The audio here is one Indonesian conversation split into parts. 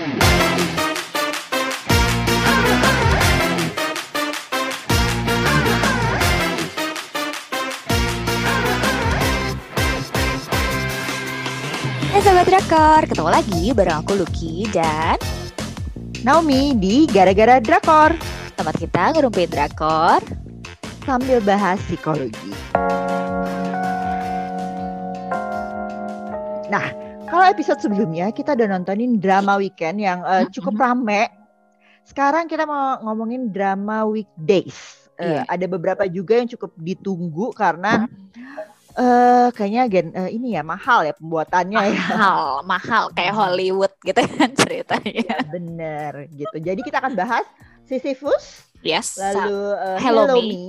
Hai Sobat Drakor, ketemu lagi bareng aku Lucky dan Naomi di Gara-Gara Drakor tempat kita ngerumpi Drakor sambil bahas psikologi. Nah, kalau episode sebelumnya kita udah nontonin drama weekend yang uh, cukup rame. Sekarang kita mau ngomongin drama weekdays. Uh, Iya. Ada beberapa juga yang cukup ditunggu karena eh kayaknya gen eh, ini ya mahal ya pembuatannya ya. mahal, mahal kayak Hollywood gitu kan ceritanya. Bener gitu. Jadi kita akan bahas Sisyphus, Yes, lalu eh, Hello Hello, Me. Me,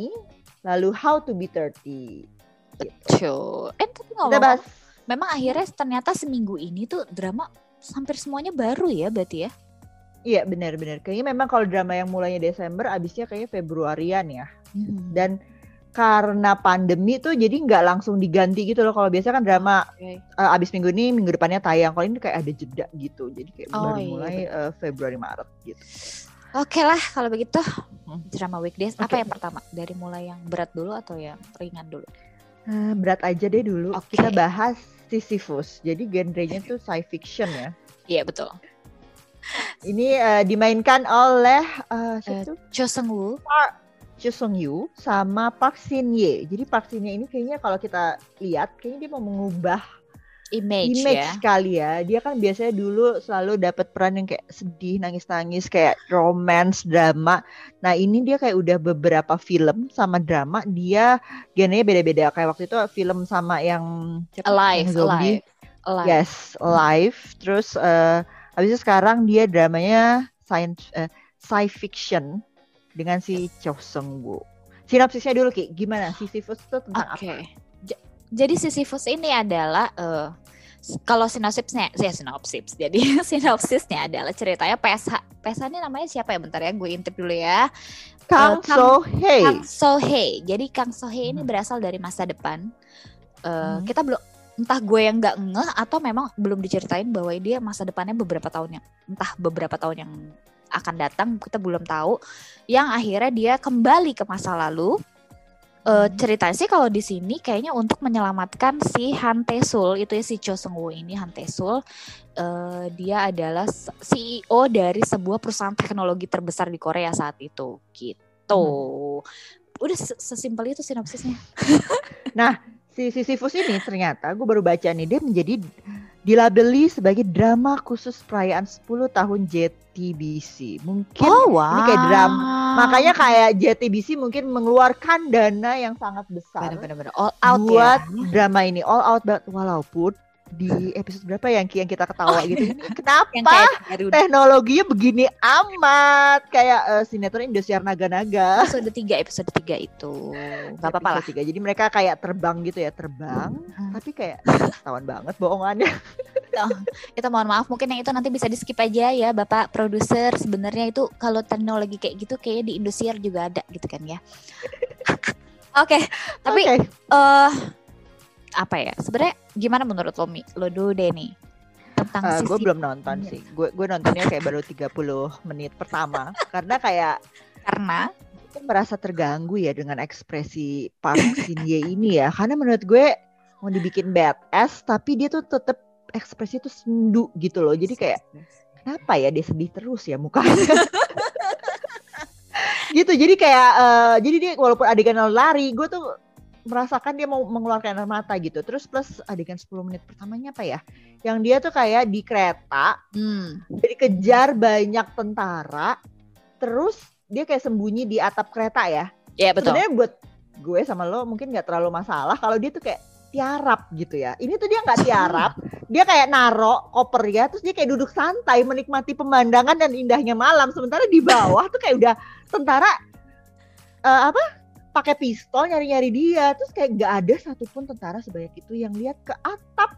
lalu How to be 30. Betul. Eh tapi Kita bahas memang akhirnya ternyata seminggu ini tuh drama hampir semuanya baru ya berarti ya? Iya benar-benar. Kayaknya memang kalau drama yang mulainya Desember, abisnya kayaknya Februarian ya. Dan karena pandemi tuh jadi nggak langsung diganti gitu loh. Kalau biasa kan drama Oke. eh, abis minggu ini minggu depannya tayang. Kalau ini kayak ada jeda gitu. Jadi kayak Oh, baru iya, mulai eh, Februari Maret gitu. Oke lah kalau begitu Hmm. drama weekdays apa Oke. yang pertama dari mulai yang berat dulu atau yang ringan dulu? Eh, berat aja deh dulu. Oke. Kita bahas Sisyphus. Jadi genrenya tuh sci fiction ya. Iya betul. Ini eh, dimainkan oleh eh, siapa tuh? Cho Seung Woo. Sung Yu sama Park Shin Ye. Jadi Park Shin Ye ini kayaknya kalau kita lihat kayaknya dia mau mengubah image, image ya. kali ya. Dia kan biasanya dulu selalu dapat peran yang kayak sedih, nangis-nangis, kayak romance, drama. Nah ini dia kayak udah beberapa film sama drama. Dia genrenya beda-beda. Kayak waktu itu film sama yang siapa? Alive, Yang zombie. alive, alive. Yes, live. Terus eh habis itu sekarang dia dramanya science eh, sci fiction dengan si Cho Seung Woo. Sinopsisnya dulu Ki, gimana Sisyphus itu tentang Oke. apa? Jadi Sisyphus ini adalah eh, s- kalau sinopsisnya, ya sinopsis. Jadi sinopsisnya adalah ceritanya PSH. PSH ini namanya siapa ya? Bentar ya, gue intip dulu ya. Kang Kang- So Hei. Kang Sohei. Jadi Kang Sohei ini Hmm. berasal dari masa depan. Eh, Hmm. Kita belum entah gue yang nggak ngeh atau memang belum diceritain bahwa dia masa depannya beberapa tahun yang entah beberapa tahun yang akan datang kita belum tahu. Yang akhirnya dia kembali ke masa lalu. Hmm. ceritanya sih kalau di sini kayaknya untuk menyelamatkan si Han Tae-sul itu ya si Cho Seung Woo ini Han Tae-sul eh, dia adalah CEO dari sebuah perusahaan teknologi terbesar di Korea saat itu gitu. Udah se- sesimpel itu sinopsisnya. Si Sisyphus ini ternyata gue baru baca nih dia menjadi dilabeli sebagai drama khusus perayaan 10 tahun JTBC. Mungkin wow. ini kayak drama. makanya kayak JTBC mungkin mengeluarkan dana yang sangat besar bener-bener all out buat ya. drama ini all out banget walaupun di episode berapa yang yang kita ketawa gitu ini kenapa kayak teknologinya begini amat kayak eh, sinetron Indosiar Naga-Naga episode 3 episode 3 itu. Gak apa-apa lah. Tiga. jadi mereka kayak terbang gitu ya terbang Hmm. tapi kayak ketahuan banget bohongannya Itu mohon maaf mungkin yang itu nanti bisa di skip aja ya Bapak produser. Sebenarnya itu kalau teknologi kayak gitu kayaknya di Indosiar juga ada gitu kan ya. Oke, tapi Oke. eh apa ya? Sebenarnya gimana menurut lo Mi? Lo dulu deh nih tentang Eh, gue belum nonton Iya. sih gue gue nontonnya kayak baru 30 menit pertama karena kayak karena aku merasa terganggu ya dengan ekspresi Park Shin Ye ini ya karena menurut gue mau dibikin badass tapi dia tuh tetap ekspresi tuh sendu gitu loh jadi kayak kenapa ya dia sedih terus ya mukanya gitu jadi kayak eh, jadi dia walaupun adegan lari gue tuh merasakan dia mau mengeluarkan air mata gitu. Terus plus adegan 10 menit pertamanya apa ya? Yang dia tuh kayak di kereta hmm, jadi kejar banyak tentara terus dia kayak sembunyi di atap kereta ya. Ya betul. sebenarnya buat gue sama lo mungkin nggak terlalu masalah kalau dia tuh kayak tiarap gitu ya. Ini tuh dia nggak tiarap dia kayak naro koper ya terus dia kayak duduk santai menikmati pemandangan dan indahnya malam. Sementara di bawah tuh kayak udah tentara eh, apa pakai pistol nyari-nyari dia. Terus kayak nggak ada satupun tentara sebanyak itu yang lihat ke atap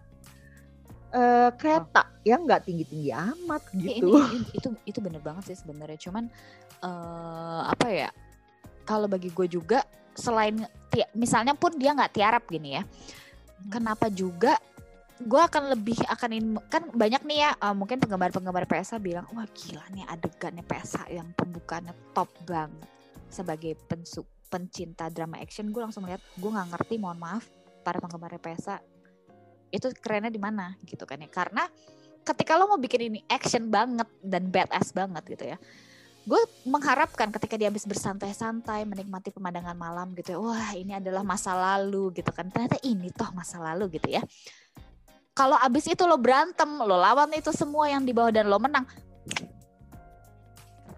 eh, kereta. Yang nggak tinggi-tinggi amat gitu. ini, ini- itu itu bener banget sih sebenarnya. Cuman eh apa ya kalau bagi gue juga selain misalnya pun dia nggak tiarap gini ya kenapa juga gue akan lebih akan in, kan banyak nih ya uh, mungkin penggemar-penggemar PSA bilang wah gila nih adegannya PSA yang pembukaannya top banget sebagai pensuk pencinta drama action gue langsung lihat gue nggak ngerti mohon maaf para penggemar PSA itu kerennya di mana gitu kan ya. Karena ketika lo mau bikin ini action banget dan badass banget gitu ya gue mengharapkan ketika dia habis bersantai-santai menikmati pemandangan malam gitu ya wah ini adalah masa lalu gitu kan. Ternyata ini toh masa lalu gitu ya. Kalau abis itu lo berantem lo lawan itu semua yang di bawah dan lo menang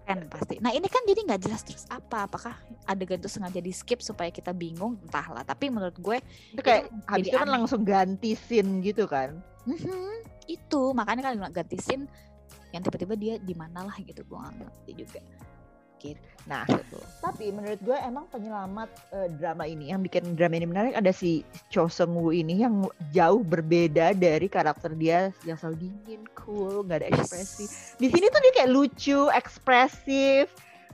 keren pasti. Nah ini kan jadi nggak jelas terus apa. Apakah adegan itu sengaja di skip supaya kita bingung? Entahlah. Tapi menurut gue itu kayak habis itu kan langsung ganti scene gitu kan? Mm-hmm, itu. Makanya kan ganti scene yang tiba-tiba dia di mana lah gitu gue nggak ngerti juga gitu. Nah, gitu. tapi menurut gue emang penyelamat uh, drama ini yang bikin drama ini menarik ada si Cho Seung Woo ini yang jauh berbeda dari karakter dia yang selalu dingin, cool, nggak ada ekspresi. Di sini tuh dia kayak lucu, ekspresif,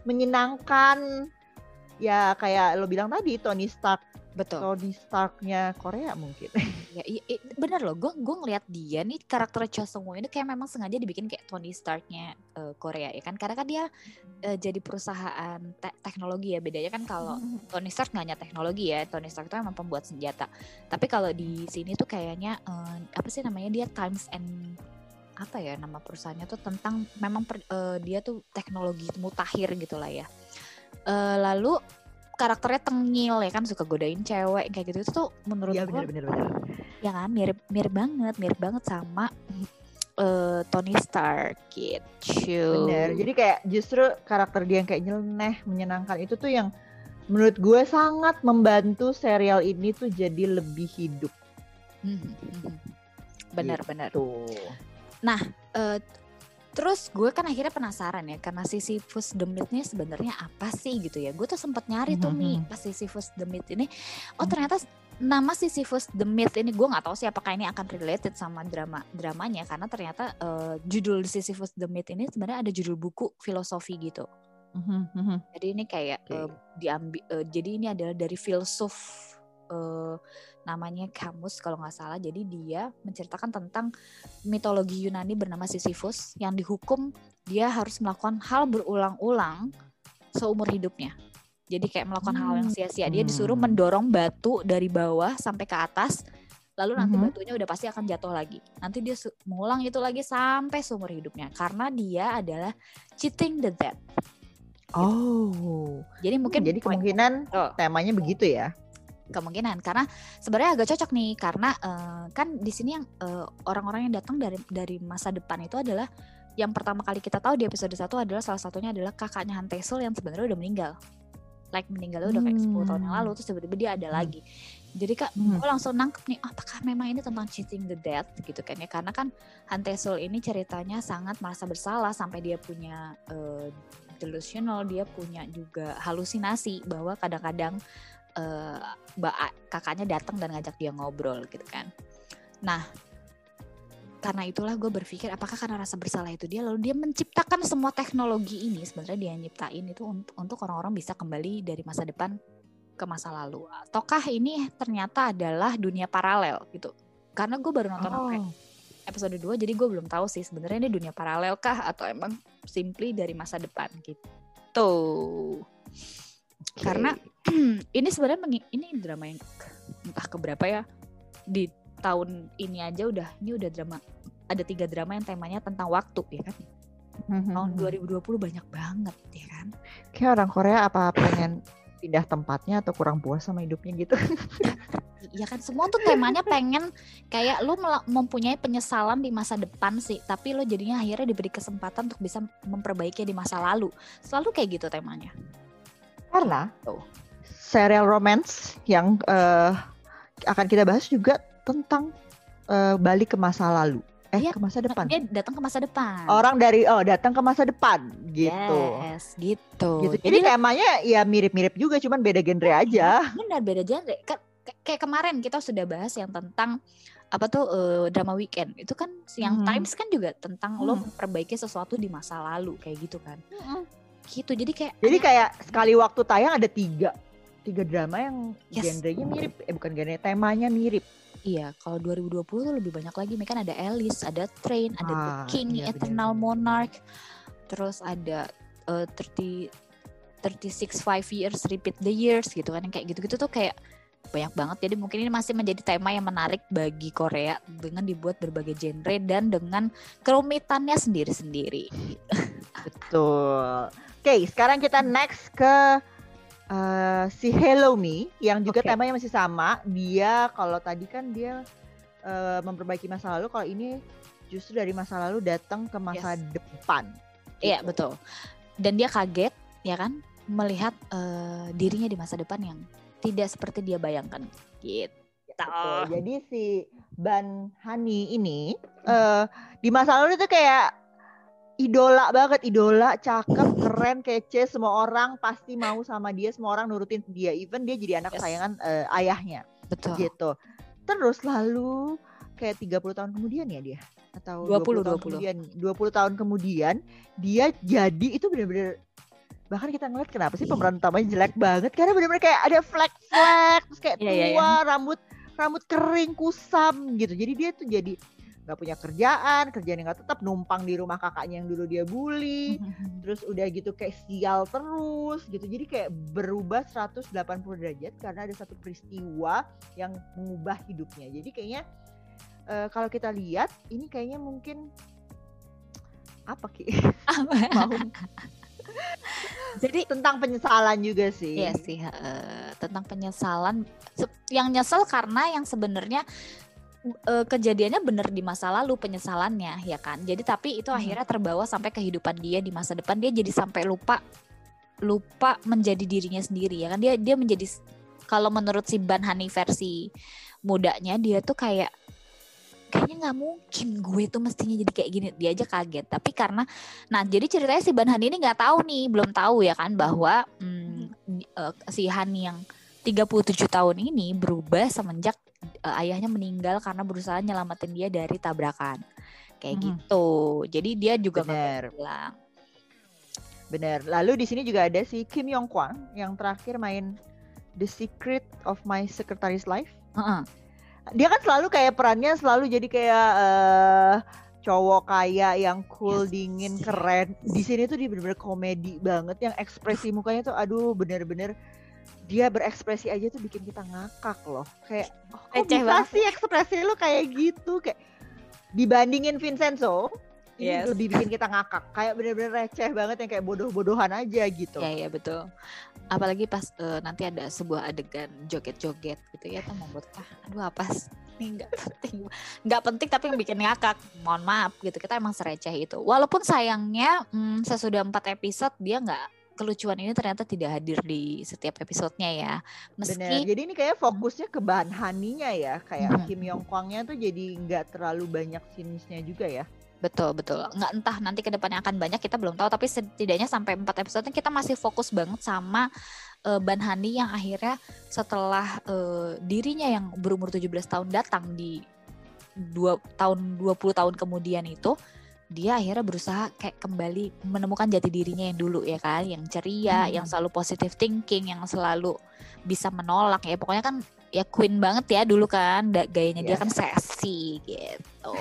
menyenangkan. Ya kayak lo bilang tadi Tony Stark Betul. Tony Starknya Korea mungkin. ya, i, i, bener loh. Gue gue ngeliat dia nih karakter Cho Sung Woo ini kayak memang sengaja dibikin kayak Tony Starknya uh, Korea ya kan. Karena kan dia uh, jadi perusahaan te teknologi ya. Bedanya kan kalau hmm. Tony Stark nggak hanya teknologi ya. Tony Stark itu memang pembuat senjata. Tapi kalau di sini tuh kayaknya uh, apa sih namanya dia Times and apa ya nama perusahaannya tuh tentang memang per, uh, dia tuh teknologi mutakhir gitulah ya. Uh, lalu karakternya tengil ya kan suka godain cewek kayak gitu itu tuh menurut ya, gue bener, bener, ya kan mirip mirip banget mirip banget sama uh, Tony Stark gitu. Bener. Jadi kayak justru karakter dia yang kayak nyeleneh, menyenangkan itu tuh yang menurut gue sangat membantu serial ini tuh jadi lebih hidup. Benar-benar. Gitu. Nah, uh, Terus gue kan akhirnya penasaran ya karena Sisyphus the Myth ini sebenarnya apa sih gitu ya. Gue tuh sempat nyari tuh nih mm-hmm. pas Sisyphus the Myth ini. Oh ternyata nama Sisyphus the Myth ini gue nggak tahu sih apakah ini akan related sama drama dramanya karena ternyata uh, judul Sisyphus the Myth ini sebenarnya ada judul buku filosofi gitu. Mm-hmm. Jadi ini kayak okay. uh, eh, diambil. Uh, jadi ini adalah dari filsuf uh, namanya Kamus kalau nggak salah. Jadi dia menceritakan tentang mitologi Yunani bernama Sisyphus yang dihukum dia harus melakukan hal berulang-ulang seumur hidupnya. Jadi kayak melakukan hmm. hal yang hmm. sia-sia. Dia disuruh hmm. mendorong batu dari bawah sampai ke atas. Lalu nanti hmm. batunya udah pasti akan jatuh lagi. Nanti dia mengulang itu lagi sampai seumur hidupnya. Karena dia adalah cheating the dead. Oh. Jadi mungkin jadi kemungkinan oh. temanya begitu ya kemungkinan karena sebenarnya agak cocok nih karena uh, kan di sini yang uh, orang-orang yang datang dari dari masa depan itu adalah yang pertama kali kita tahu di episode satu adalah salah satunya adalah kakaknya Han Tae-sul yang sebenarnya udah meninggal like meninggalnya udah kayak 10 tahun yang lalu hmm. terus tiba-tiba dia ada hmm. lagi jadi kak hmm. gue langsung nangkep nih oh, apakah memang ini tentang cheating the dead gitu kan ya karena kan Han Tae-sul ini ceritanya sangat merasa bersalah sampai dia punya uh, delusional dia punya juga halusinasi bahwa kadang-kadang uh, mbak kakaknya datang dan ngajak dia ngobrol gitu kan nah karena itulah gue berpikir apakah karena rasa bersalah itu dia lalu dia menciptakan semua teknologi ini sebenarnya dia nyiptain itu untuk, untuk orang-orang bisa kembali dari masa depan ke masa lalu ataukah ini ternyata adalah dunia paralel gitu karena gue baru nonton oh. episode 2 jadi gue belum tahu sih sebenarnya ini dunia paralel kah atau emang simply dari masa depan gitu okay. karena ini sebenarnya ini drama yang entah keberapa ya di tahun ini aja udah ini udah drama ada tiga drama yang temanya tentang waktu ya kan? Mm-hmm. tahun 2020 banyak banget ya kan? Kayak orang Korea apa pengen pindah tempatnya atau kurang puas sama hidupnya gitu? Ya kan semua tuh temanya pengen kayak lo mempunyai penyesalan di masa depan sih tapi lo jadinya akhirnya diberi kesempatan untuk bisa memperbaiki di masa lalu. Selalu kayak gitu temanya. Karena oh. Serial romance yang uh, akan kita bahas juga tentang uh, balik ke masa lalu. Eh ya, ke masa depan. Dia datang ke masa depan. Orang dari oh datang ke masa depan gitu. Yes, gitu. gitu. Jadi, Jadi temanya ya mirip-mirip juga cuman beda genre aja. Benar beda genre. Kayak kemarin kita sudah bahas yang tentang apa tuh uh, drama weekend itu kan siang hmm. Times kan juga tentang hmm. lo memperbaiki sesuatu di masa lalu kayak gitu kan. Hmm gitu jadi kayak jadi kayak sekali waktu tayang ada tiga tiga drama yang yes. genrenya mirip eh bukan genre temanya mirip Iya, kalau 2020 tuh lebih banyak lagi. Kan ada Alice, ada Train, ada The Ah, King, iya, Eternal benar-benar. Monarch, terus ada eh, 30 36 five years repeat the years gitu kan yang kayak gitu-gitu tuh kayak banyak banget jadi mungkin ini masih menjadi tema yang menarik bagi Korea dengan dibuat berbagai genre dan dengan kerumitannya sendiri-sendiri. Betul. Oke, sekarang kita next ke eh, si Hello Me yang juga Oke. temanya masih sama. Dia kalau tadi kan dia eh, memperbaiki masa lalu, kalau ini justru dari masa lalu datang ke masa depan. Iya Gitu. betul. Dan dia kaget ya kan melihat eh, dirinya di masa depan yang tidak seperti dia bayangkan. Gitu. Betul. Jadi si Ban Hani ini eh di masa lalu itu kayak idola banget, idola, cakep, keren, kece, semua orang pasti mau sama dia, semua orang nurutin dia. Even dia jadi anak Yes. kesayangan eh, ayahnya, Betul. gitu. Terus lalu kayak 30 tahun kemudian ya dia atau 20, 20, tahun 20. kemudian 20 tahun kemudian dia jadi itu bener-bener bahkan kita ngeliat kenapa sih pemeran utamanya jelek banget karena bener-bener kayak ada flek-flek terus kayak Iya, tua iya, iya. rambut rambut kering kusam gitu jadi dia tuh jadi nggak punya kerjaan kerjaan yang nggak tetap numpang di rumah kakaknya yang dulu dia bully terus udah gitu kayak sial terus gitu. Jadi kayak berubah 180 derajat karena ada satu peristiwa yang mengubah hidupnya. Jadi kayaknya eh, kalau kita lihat ini kayaknya mungkin apa ki? Mau. Jadi tentang penyesalan juga sih. Iya sih, heeh. tentang penyesalan. Yang nyesel karena yang sebenarnya eh, kejadiannya bener di masa lalu penyesalannya, ya kan. Jadi tapi itu Hmm. akhirnya terbawa sampai kehidupan dia di masa depan. Dia jadi sampai lupa lupa menjadi dirinya sendiri, ya kan. Dia dia menjadi kalau menurut si Ban Hani versi mudanya dia tuh kayak kayaknya nggak mungkin gue tuh mestinya jadi kayak gini dia aja kaget tapi karena nah jadi ceritanya si Ban Hani ini nggak tahu nih belum tahu ya kan bahwa hmm, eh, si Hani yang 37 tahun ini berubah semenjak eh, ayahnya meninggal karena berusaha nyelamatin dia dari tabrakan kayak Mhm. gitu jadi dia juga Bener. bilang bener lalu di sini juga ada si Kim Yong Kwang yang terakhir main The Secret of My Secretary's Life Heeh. dia kan selalu kayak perannya selalu jadi kayak eh cowok kaya yang cool, Yes. dingin, keren. Di sini tuh dia bener-bener komedi banget yang ekspresi mukanya tuh aduh bener-bener dia berekspresi aja tuh bikin kita ngakak loh. Kayak oh, kok Receh bisa banget. sih ekspresi lu kayak gitu kayak dibandingin Vincenzo ini Yes. lebih bikin kita ngakak. Kayak bener-bener receh banget yang kayak bodoh-bodohan aja gitu. Ya ya betul. Apalagi pas eh, nanti ada sebuah adegan joget-joget gitu ya, tuh membuat ah, aduh apa sih ini nggak penting, nggak penting tapi yang bikin ngakak. Mohon maaf gitu, kita emang sereceh itu. Walaupun sayangnya hmm, sesudah empat episode dia nggak kelucuan ini ternyata tidak hadir di setiap episodenya ya. Bener. Meski Jadi ini kayak fokusnya ke bahan Haninya ya, kayak Mhm. Kim Yong Kwangnya tuh jadi nggak terlalu banyak scenes-nya juga ya. betul betul nggak entah nanti ke depannya akan banyak kita belum tahu tapi setidaknya sampai empat episode kita masih fokus banget sama eh, Ban Hani yang akhirnya setelah eh, dirinya yang berumur 17 tahun datang di dua tahun 20 tahun kemudian itu dia akhirnya berusaha kayak kembali menemukan jati dirinya yang dulu ya kan yang ceria Hmm. yang selalu positive thinking yang selalu bisa menolak ya pokoknya kan ya queen banget ya dulu kan gayanya dia Yes. kan seksi gitu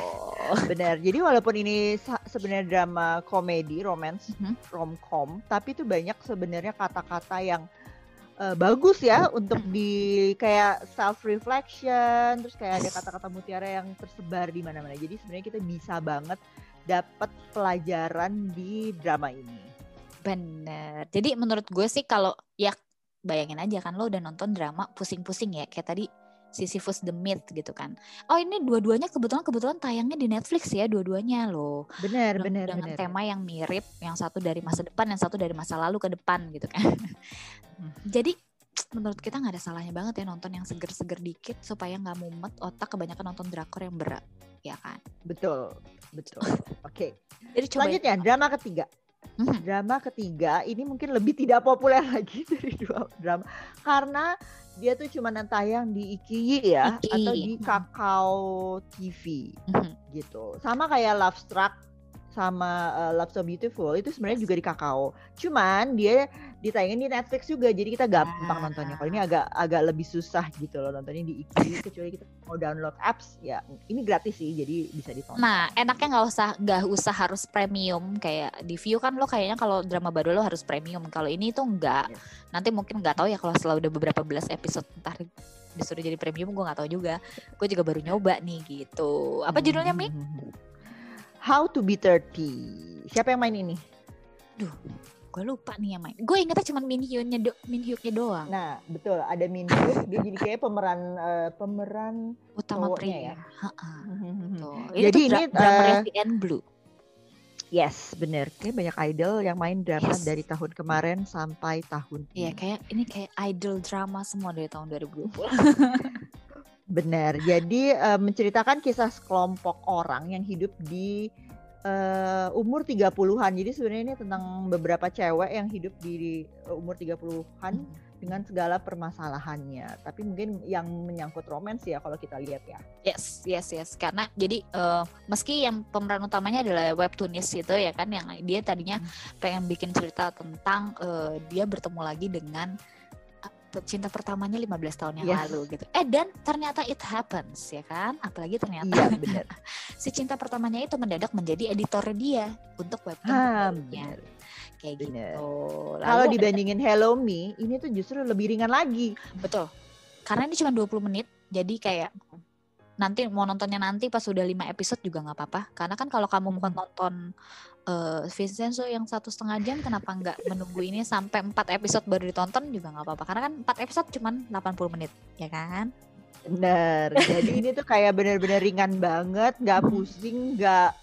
Bener. Jadi walaupun ini sebenarnya drama komedi, romance, Mhm. romcom, tapi itu banyak sebenarnya kata-kata yang eh, bagus ya untuk Mhm. di kayak self reflection, terus kayak ada kata-kata mutiara yang tersebar di mana-mana. Jadi sebenarnya kita bisa banget dapat pelajaran di drama ini. Bener. Jadi menurut gue sih kalau ya bayangin aja kan lo udah nonton drama pusing-pusing ya kayak tadi Sisyphus the Myth gitu kan. Oh ini dua-duanya kebetulan kebetulan tayangnya di Netflix ya dua-duanya loh. Bener, Dengan- bener, dengan bener. tema yang mirip, yang satu dari masa depan, yang satu dari masa lalu ke depan gitu kan. Jadi menurut kita nggak ada salahnya banget ya nonton yang seger-seger dikit supaya nggak mumet otak kebanyakan nonton drakor yang berat, ya kan. Betul, betul. Oke. Jadi coba Selanjutnya drama ketiga. Mhm. Drama ketiga ini mungkin lebih tidak populer lagi dari dua drama karena dia tuh cuma tayang di Ikiyi ya Ikiyi. atau di Mhm. Kakao TV Mhm. gitu. Sama kayak Love Struck sama uh, Love So Beautiful itu sebenarnya juga di Kakao. Cuman dia ditayangin di Netflix juga, jadi kita gampang ah. nontonnya. Kalau ini agak agak lebih susah gitu loh nontonnya di IQ kecuali kita mau download apps ya ini gratis sih, jadi bisa ditonton. Nah enaknya nggak usah nggak usah harus premium kayak di View kan lo kayaknya kalau drama baru lo harus premium. Kalau ini tuh enggak. Yes. Nanti mungkin nggak tahu ya kalau setelah udah beberapa belas episode entar disuruh jadi premium gue nggak tahu juga. Gue juga baru nyoba nih gitu. Apa judulnya Mi? How to be 30. Siapa yang main ini? Duh, gue lupa nih yang main. Gue ingetnya cuma Min Hyunnya do, Min Hyuknya doang. Nah, betul. Ada Min Hyuk, dia jadi kayak pemeran uh, pemeran utama pria ya. Jadi ini drama uh, and Blue. Yes, bener. Kayak banyak idol yang main drama yes. dari tahun kemarin sampai tahun Iya, kayak ini kayak idol drama semua dari tahun 2020. Benar. Jadi uh, menceritakan kisah sekelompok orang yang hidup di uh, umur 30-an. Jadi sebenarnya ini tentang beberapa cewek yang hidup di uh, umur 30-an hmm. dengan segala permasalahannya. Tapi mungkin yang menyangkut romans ya kalau kita lihat ya. Yes, yes, yes. Karena jadi uh, meski yang pemeran utamanya adalah webtoonis itu ya kan yang dia tadinya hmm. pengen bikin cerita tentang uh, dia bertemu lagi dengan cinta pertamanya 15 tahun yang yes. lalu gitu. Eh dan ternyata it happens ya kan? Apalagi ternyata iya, benar. si cinta pertamanya itu mendadak menjadi editor dia untuk webtoonnya. Kayak bener. gitu. Kalau dibandingin Hello Me, ini tuh justru lebih ringan lagi. Betul. Karena ini cuma 20 menit, jadi kayak nanti mau nontonnya nanti pas sudah lima episode juga nggak apa-apa. Karena kan kalau kamu mau nonton uh, Vincenzo yang satu setengah jam kenapa nggak menunggu ini sampai empat episode baru ditonton juga nggak apa-apa. Karena kan empat episode cuman 80 menit ya kan? Bener. Jadi ini tuh kayak bener-bener ringan banget nggak pusing nggak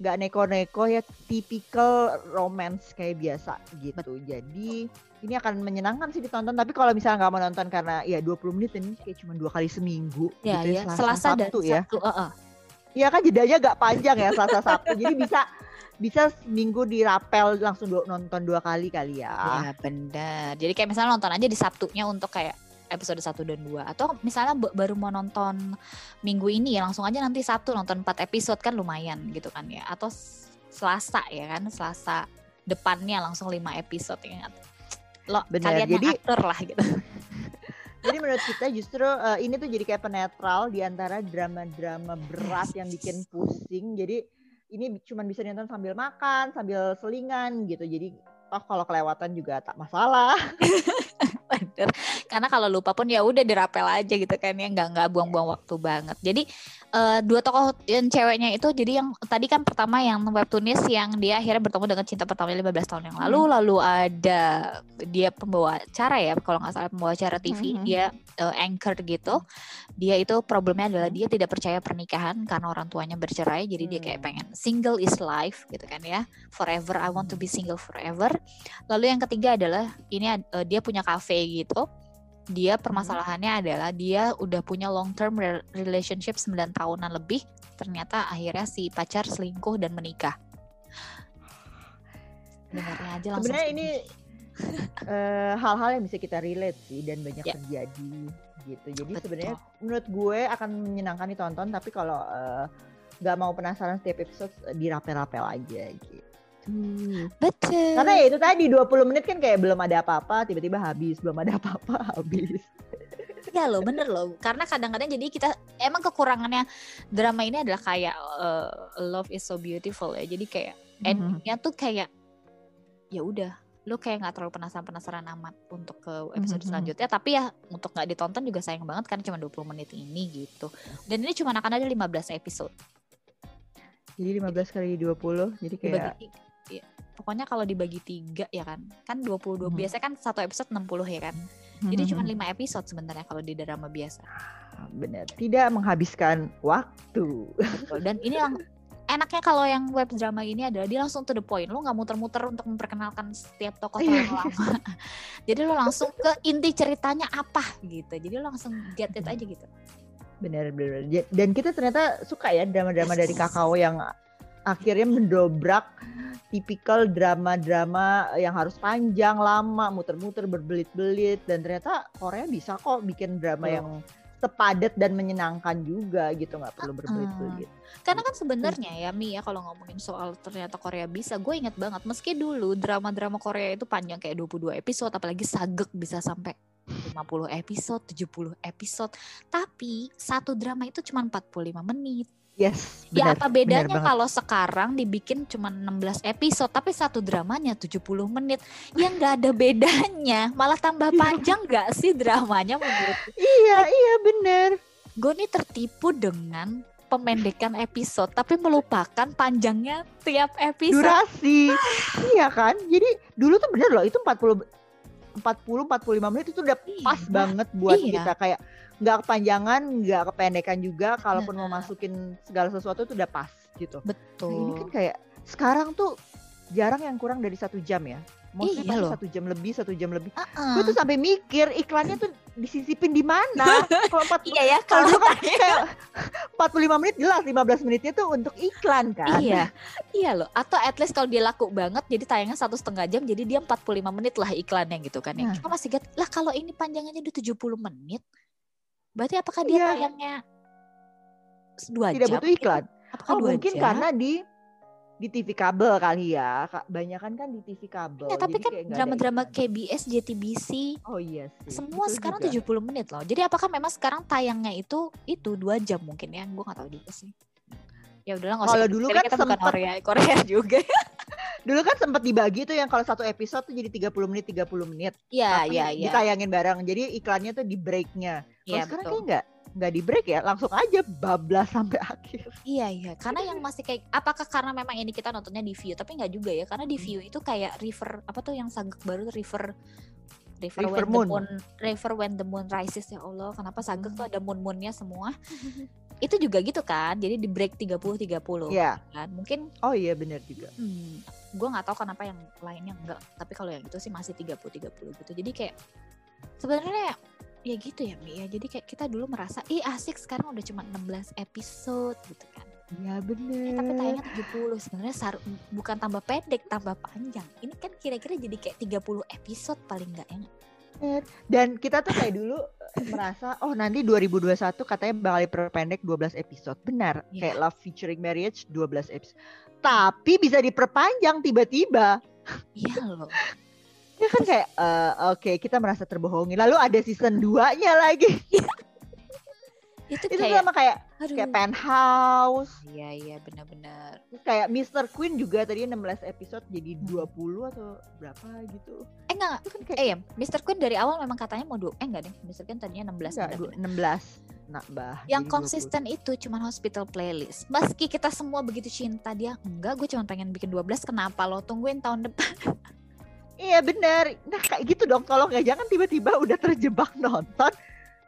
nggak neko-neko ya tipikal romance kayak biasa gitu. Jadi ini akan menyenangkan sih ditonton tapi kalau misalnya nggak mau nonton karena ya 20 menit ini kayak cuma dua kali seminggu ya, gitu ya, ya. Selasa, Selasa Sabtu ya. Uh -uh. Iya kan jedanya gak panjang ya Selasa Sabtu. Jadi bisa bisa seminggu dirapel langsung dua, nonton dua kali kali ya. Ya benar. Jadi kayak misalnya nonton aja di Sabtunya untuk kayak episode 1 dan 2 atau misalnya baru mau nonton minggu ini ya langsung aja nanti Sabtu nonton 4 episode kan lumayan gitu kan ya. Atau Selasa ya kan Selasa depannya langsung 5 episode ya. Lo Bener, kalian jadi, aktor lah gitu. Jadi menurut kita justru uh, ini tuh jadi kayak penetral di antara drama-drama berat yang bikin pusing. Jadi ini cuma bisa nonton sambil makan sambil selingan gitu. Jadi oh kalau kelewatan juga tak masalah karena kalau lupa pun ya udah dirapel aja gitu kan ya nggak nggak buang-buang waktu banget jadi uh, dua tokoh yang ceweknya itu jadi yang tadi kan pertama yang webtoonis yang dia akhirnya bertemu dengan cinta pertamanya 15 tahun yang lalu hmm. lalu ada dia pembawa acara ya kalau nggak salah pembawa acara TV hmm. dia uh, anchor gitu dia itu problemnya adalah dia tidak percaya pernikahan karena orang tuanya bercerai jadi hmm. dia kayak hmm. pengen single is life gitu kan ya forever I want to be single forever lalu yang ketiga adalah ini uh, dia punya cafe gitu dia hmm. permasalahannya adalah dia udah punya long term relationship 9 tahunan lebih. Ternyata akhirnya si pacar selingkuh dan menikah. Dengarnya aja langsung sebenarnya ini uh, hal-hal yang bisa kita relate sih dan banyak yeah. terjadi gitu. Jadi sebenarnya menurut gue akan menyenangkan ditonton tapi kalau uh, nggak mau penasaran setiap episode dirapel-rapel aja gitu Hmm. Betul. Karena ya itu tadi 20 menit kan kayak belum ada apa-apa, tiba-tiba habis, belum ada apa-apa, habis. Ya loh, bener loh. Karena kadang-kadang jadi kita emang kekurangannya drama ini adalah kayak uh, love is so beautiful ya. Jadi kayak mm-hmm. endingnya tuh kayak ya udah, lo kayak nggak terlalu penasaran-penasaran amat untuk ke episode mm-hmm. selanjutnya. Tapi ya untuk nggak ditonton juga sayang banget kan cuma 20 menit ini gitu. Dan ini cuma akan ada 15 episode. Jadi 15 kali 20, jadi kayak dibagi, ya, pokoknya kalau dibagi tiga ya kan? Kan 22 hmm. biasanya kan satu episode 60 ya kan? Jadi hmm. cuma lima episode sebenarnya kalau di drama biasa. Ah, benar tidak menghabiskan waktu. Betul. dan ini yang enaknya kalau yang web drama ini adalah dia langsung to the point. Lo nggak muter-muter untuk memperkenalkan setiap tokoh terlalu lama jadi lo langsung ke inti ceritanya apa gitu. Jadi lo langsung get it aja gitu. Benar benar dan kita ternyata suka ya drama-drama dari kakao yang akhirnya mendobrak tipikal drama-drama yang harus panjang, lama, muter-muter, berbelit-belit dan ternyata Korea bisa kok bikin drama oh. yang sepadat dan menyenangkan juga gitu nggak perlu berbelit-belit. Karena kan sebenarnya ya Mi ya kalau ngomongin soal ternyata Korea bisa, gue inget banget meski dulu drama-drama Korea itu panjang kayak 22 episode apalagi Sagek bisa sampai 50 episode, 70 episode. Tapi satu drama itu cuma 45 menit. Yes, ya benar, apa benar bedanya kalau sekarang dibikin cuma 16 episode tapi satu dramanya 70 menit. Ya nggak ada bedanya, malah tambah panjang nggak sih dramanya menurut Iya, iya bener. gue nih tertipu dengan pemendekan episode tapi melupakan panjangnya tiap episode. Durasi. iya kan? Jadi dulu tuh bener loh itu 40 40 45 menit itu udah pas Iya, banget buat iya. kita kayak nggak kepanjangan, nggak kependekan juga. Kalaupun mau Nah. masukin segala sesuatu itu udah pas gitu. Nah, ini kan Betul. kayak sekarang tuh jarang yang kurang dari satu jam ya. Mostly Iya loh. satu jam lebih, satu jam lebih. Heeh. Gue tuh sampai mikir iklannya tuh disisipin di mana. Kalau empat Iya ya kalau kan kayak 45 menit jelas 15 menitnya tuh untuk iklan kan. Iya, iya loh. Atau at least kalau dia laku banget, jadi tayangnya satu setengah jam, jadi dia 45 menit lah iklannya gitu kan ya. Nah. Cuma masih get, lah kalau ini panjangnya udah 70 menit, berarti apakah dia Iya. tayangnya dua Tidak jam? butuh iklan. Apakah Oh mungkin jam? karena di di TV kabel kali ya. Ka- Banyakan kan di TV kabel. Ya, tapi kan drama-drama. KBS, JTBC, Oh iya sih. semua betul sekarang juga. 70 menit loh. Jadi apakah memang sekarang tayangnya itu itu dua jam mungkin ya? Gue nggak tahu juga sih. Ya udahlah Kalau dulu kan kita bukan sempet- Korea Korea juga. Dulu kan sempat dibagi tuh yang kalau satu episode tuh jadi 30 menit 30 menit. Iya, iya, iya. ditayangin bareng. Jadi iklannya tuh di breaknya. Kalau Iya, sekarang betul. kayak nggak nggak di break ya, langsung aja bablas sampai akhir. Iya iya, karena yang masih kayak apakah karena memang ini kita nontonnya di view, tapi nggak juga ya, karena di Hmm. view itu kayak river apa tuh yang sagek baru river river, River when Moon. the moon river when the moon rises ya Allah, kenapa Hmm. tuh ada moon moonnya semua? itu juga gitu kan, jadi di break 30 30 Iya. kan, mungkin Oh iya benar juga. hmm, gue nggak tahu kenapa yang lainnya enggak, tapi kalau yang itu sih masih 30 30 gitu, jadi kayak sebenarnya ya gitu ya Mi ya, jadi kayak kita dulu merasa ih asik sekarang udah cuma 16 episode gitu kan. Eh, bener. tapi tayangnya 70 sebenarnya sar- bukan tambah pendek tambah panjang ini kan kira-kira jadi kayak 30 episode paling nggak ya nggak? Dan kita tuh kayak dulu merasa oh nanti 2021 katanya bakal diperpendek 12 episode. Benar, Iya. kayak Love Featuring Marriage 12 episode. Tapi bisa diperpanjang tiba-tiba. iya loh Ya kan kayak eh, oke kita merasa terbohongi. Lalu ada season 2-nya lagi. itu Itu kayak sama kayak aduh kayak Penthouse, iya iya benar-benar kayak Mr. Queen juga tadinya 16 episode jadi Hmm. 20 atau berapa gitu. eh enggak Itu kan kayak eh ya Mr. Queen dari awal memang katanya mau dua eh enggak deh Mr. Queen tadinya 16 enggak, benar-benar. du- 16 nambah. yang jadi 20. konsisten itu cuma hospital playlist meski kita semua begitu cinta dia enggak gue cuma pengen bikin 12 kenapa lo tungguin tahun depan Iya benar. Nah kayak gitu dong. Tolong ya jangan tiba-tiba udah terjebak nonton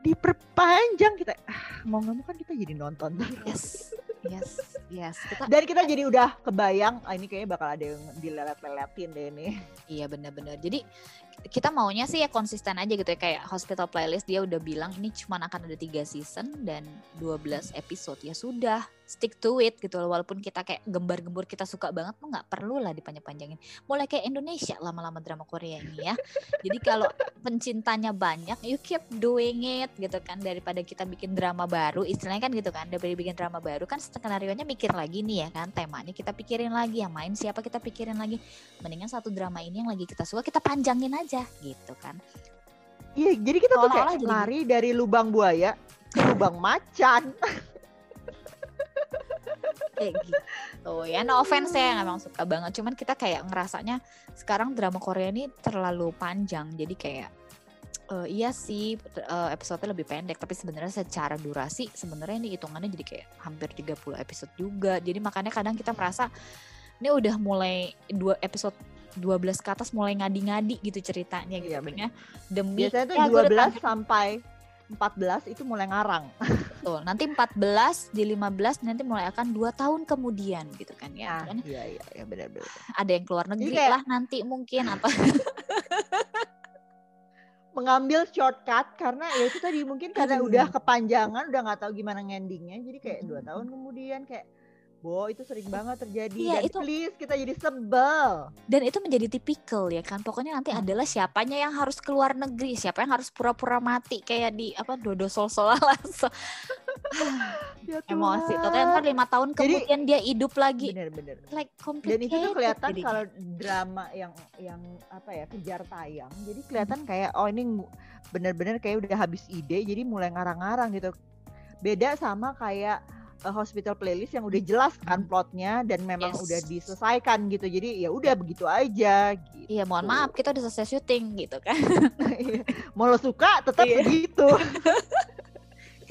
diperpanjang kita. Ah, mau nggak mau kan kita jadi nonton. yes yes yes kita Dan kita jadi udah kebayang. Ah, ini kayaknya bakal ada yang dilelet-leletin deh nih. Iya benar-benar. Jadi kita maunya sih ya konsisten aja gitu ya kayak Hospital Playlist dia udah bilang ini cuma akan ada tiga season dan 12 episode ya sudah stick to it gitu loh walaupun kita kayak gembar-gembur kita suka banget tuh nggak perlu lah dipanjang-panjangin. Mulai kayak Indonesia lama-lama drama Korea ini ya. Jadi kalau pencintanya banyak you keep doing it gitu kan daripada kita bikin drama baru istilahnya kan gitu kan daripada bikin drama baru kan skenario nya mikir lagi nih ya kan temanya kita pikirin lagi yang main siapa kita pikirin lagi. Mendingan satu drama ini yang lagi kita suka kita panjangin aja gitu kan. Iya, jadi kita tuh kayak lari dari lubang buaya ke lubang macan. kayak gitu. Ya no offense ya memang suka banget. Cuman kita kayak ngerasanya sekarang drama Korea ini terlalu panjang. Jadi kayak eh, iya sih eh, episode lebih pendek. Tapi sebenarnya secara durasi sebenarnya ini hitungannya jadi kayak hampir 30 episode juga. Jadi makanya kadang kita merasa ini udah mulai dua episode 12 ke atas mulai ngadi-ngadi gitu ceritanya gitu Iya, kan bener. ya. Demi Biasanya tuh ya, gua udah 12 sampai 14 itu mulai ngarang. Betul. Nanti 14 di 15 nanti mulai akan dua tahun kemudian gitu kan ya. Kan iya iya iya benar-benar. ada yang keluar negeri kayak- lah nanti mungkin atau mengambil shortcut karena ya itu tadi mungkin karena Aduh. udah kepanjangan udah nggak tahu gimana endingnya jadi kayak dua tahun kemudian kayak Bo, itu sering banget terjadi. Iya, Dan itu- please kita jadi sebel. Dan itu menjadi tipikal ya kan. Pokoknya nanti adalah siapanya yang harus keluar negeri, siapa yang harus pura-pura mati kayak di apa Dodo Sol Solalaso. Ya Emosi. Tuhan. Totalnya ntar lima tahun Jadi- kemudian dia hidup lagi. Bener-bener. Like Dan complicated. itu tuh kelihatan kalau drama yang yang apa ya kejar tayang. Jadi kelihatan kayak oh ini bener-bener kayak udah habis ide, jadi mulai ngarang-ngarang gitu. Beda sama kayak uh, hospital playlist yang udah jelas kan plotnya dan memang Yes. udah diselesaikan gitu. Jadi ya udah begitu aja. Gitu. Iya, mohon maaf kita udah selesai syuting gitu kan. Mau lo suka tetap Iya. begitu.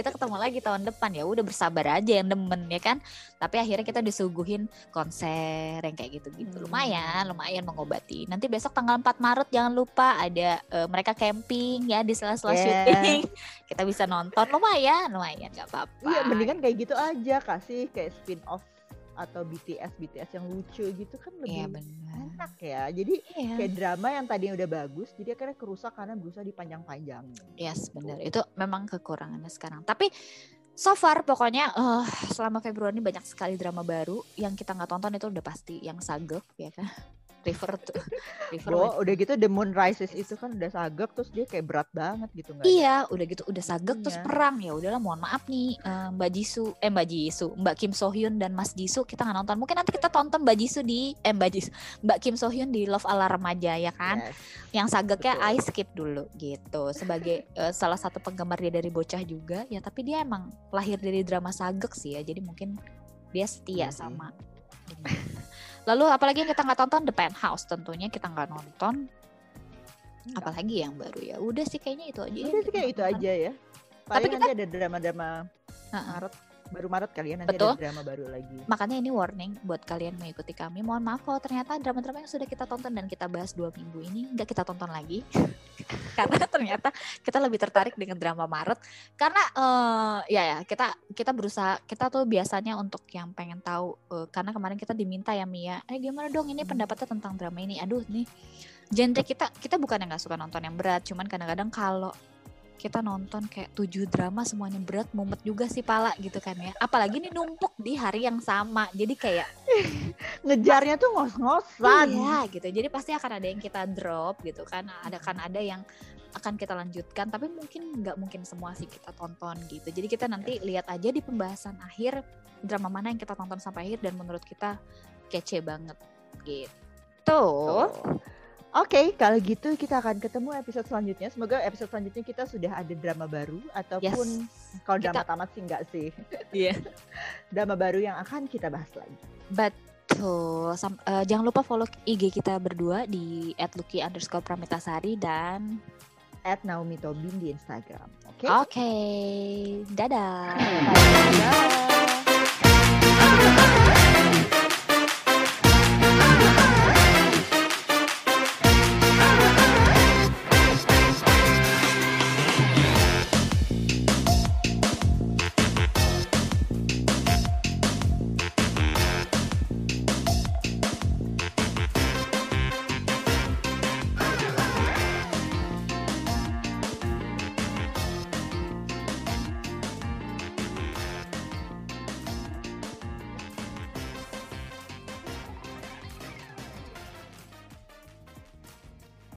kita ketemu lagi tahun depan. Ya udah bersabar aja yang demen ya kan? Tapi akhirnya kita disuguhin konser yang kayak gitu-gitu. Hmm. lumayan lumayan mengobati. Nanti besok tanggal 4 Maret jangan lupa ada eh, mereka camping ya di sela-sela Yeah. syuting. Kita bisa nonton. Lumayan lumayan nggak apa-apa. Iya, mendingan kayak gitu aja kasih kayak spin off atau BTS BTS yang lucu gitu kan iya lebih benar enak ya. Jadi iya. kayak drama yang tadinya udah bagus jadi akhirnya kerusak karena berusaha dipanjang-panjang. yes benar itu memang kekurangannya sekarang. Tapi so far pokoknya eh, selama Februari ini banyak sekali drama baru. Yang kita nggak tonton itu udah pasti yang sagep ya kan River tuh River Bo, udah gitu The Moon Rises itu kan udah sagek terus dia kayak berat banget gitu nggak ada- Iya, udah gitu udah sagek terus Iya. perang ya udahlah mohon maaf nih eh, Mbak Jisoo eh Mbak Jisoo Mbak Kim So Hyun dan Mas Jisoo kita nggak nonton mungkin nanti kita tonton Mbak Jisoo di eh Mbak Jisoo Mbak Kim So Hyun di Love ala Remaja ya kan Yes. yang sageknya betul. I skip dulu gitu sebagai eh, salah satu penggemar dia dari bocah juga ya tapi dia emang lahir dari drama sagek sih ya jadi mungkin dia setia sih. sama lalu apalagi yang kita nggak tonton The Penthouse tentunya kita nggak nonton Enggak. apalagi yang baru ya udah sih kayaknya itu aja Udah sih kayak itu aja ya. Paling kita- nanti ada drama-drama Heeh. Maret baru Maret kali ya nanti Betul. ada drama baru lagi. Makanya ini warning buat kalian mengikuti kami. Mohon maaf kalau ternyata drama-drama yang sudah kita tonton dan kita bahas dua minggu ini nggak kita tonton lagi. Karena ternyata kita lebih tertarik dengan drama Maret. Karena eh, ya ya kita kita berusaha kita tuh biasanya untuk yang pengen tahu eh, karena kemarin kita diminta ya Mia, eh gimana dong ini Hmm. pendapatnya tentang drama ini. Aduh nih genre kita kita bukan yang nggak suka nonton yang berat, cuman kadang-kadang kalau kita nonton kayak tujuh drama semuanya berat mumet juga sih pala gitu kan ya. Apalagi ini numpuk di hari yang sama. Jadi kayak Ngejarnya tuh ngos-ngosan. iya gitu. Jadi pasti akan ada yang kita drop gitu kan. Ada kan ada yang akan kita lanjutkan. Tapi mungkin nggak mungkin semua sih kita tonton gitu. Jadi kita nanti lihat aja di pembahasan akhir drama mana yang kita tonton sampai akhir. Dan menurut kita kece banget gitu. Tuh. Oke, kalau gitu kita akan ketemu episode selanjutnya. Semoga episode selanjutnya kita sudah ada drama baru ataupun kalau Kita- drama tamat sih enggak sih. Iya. drama baru yang akan kita bahas lagi. Betul. Sam- eh, jangan lupa follow IG kita berdua di @lucky underscore pramitasari dan At Naomi Tobin di Instagram. Oke. oke, dadah. Bye.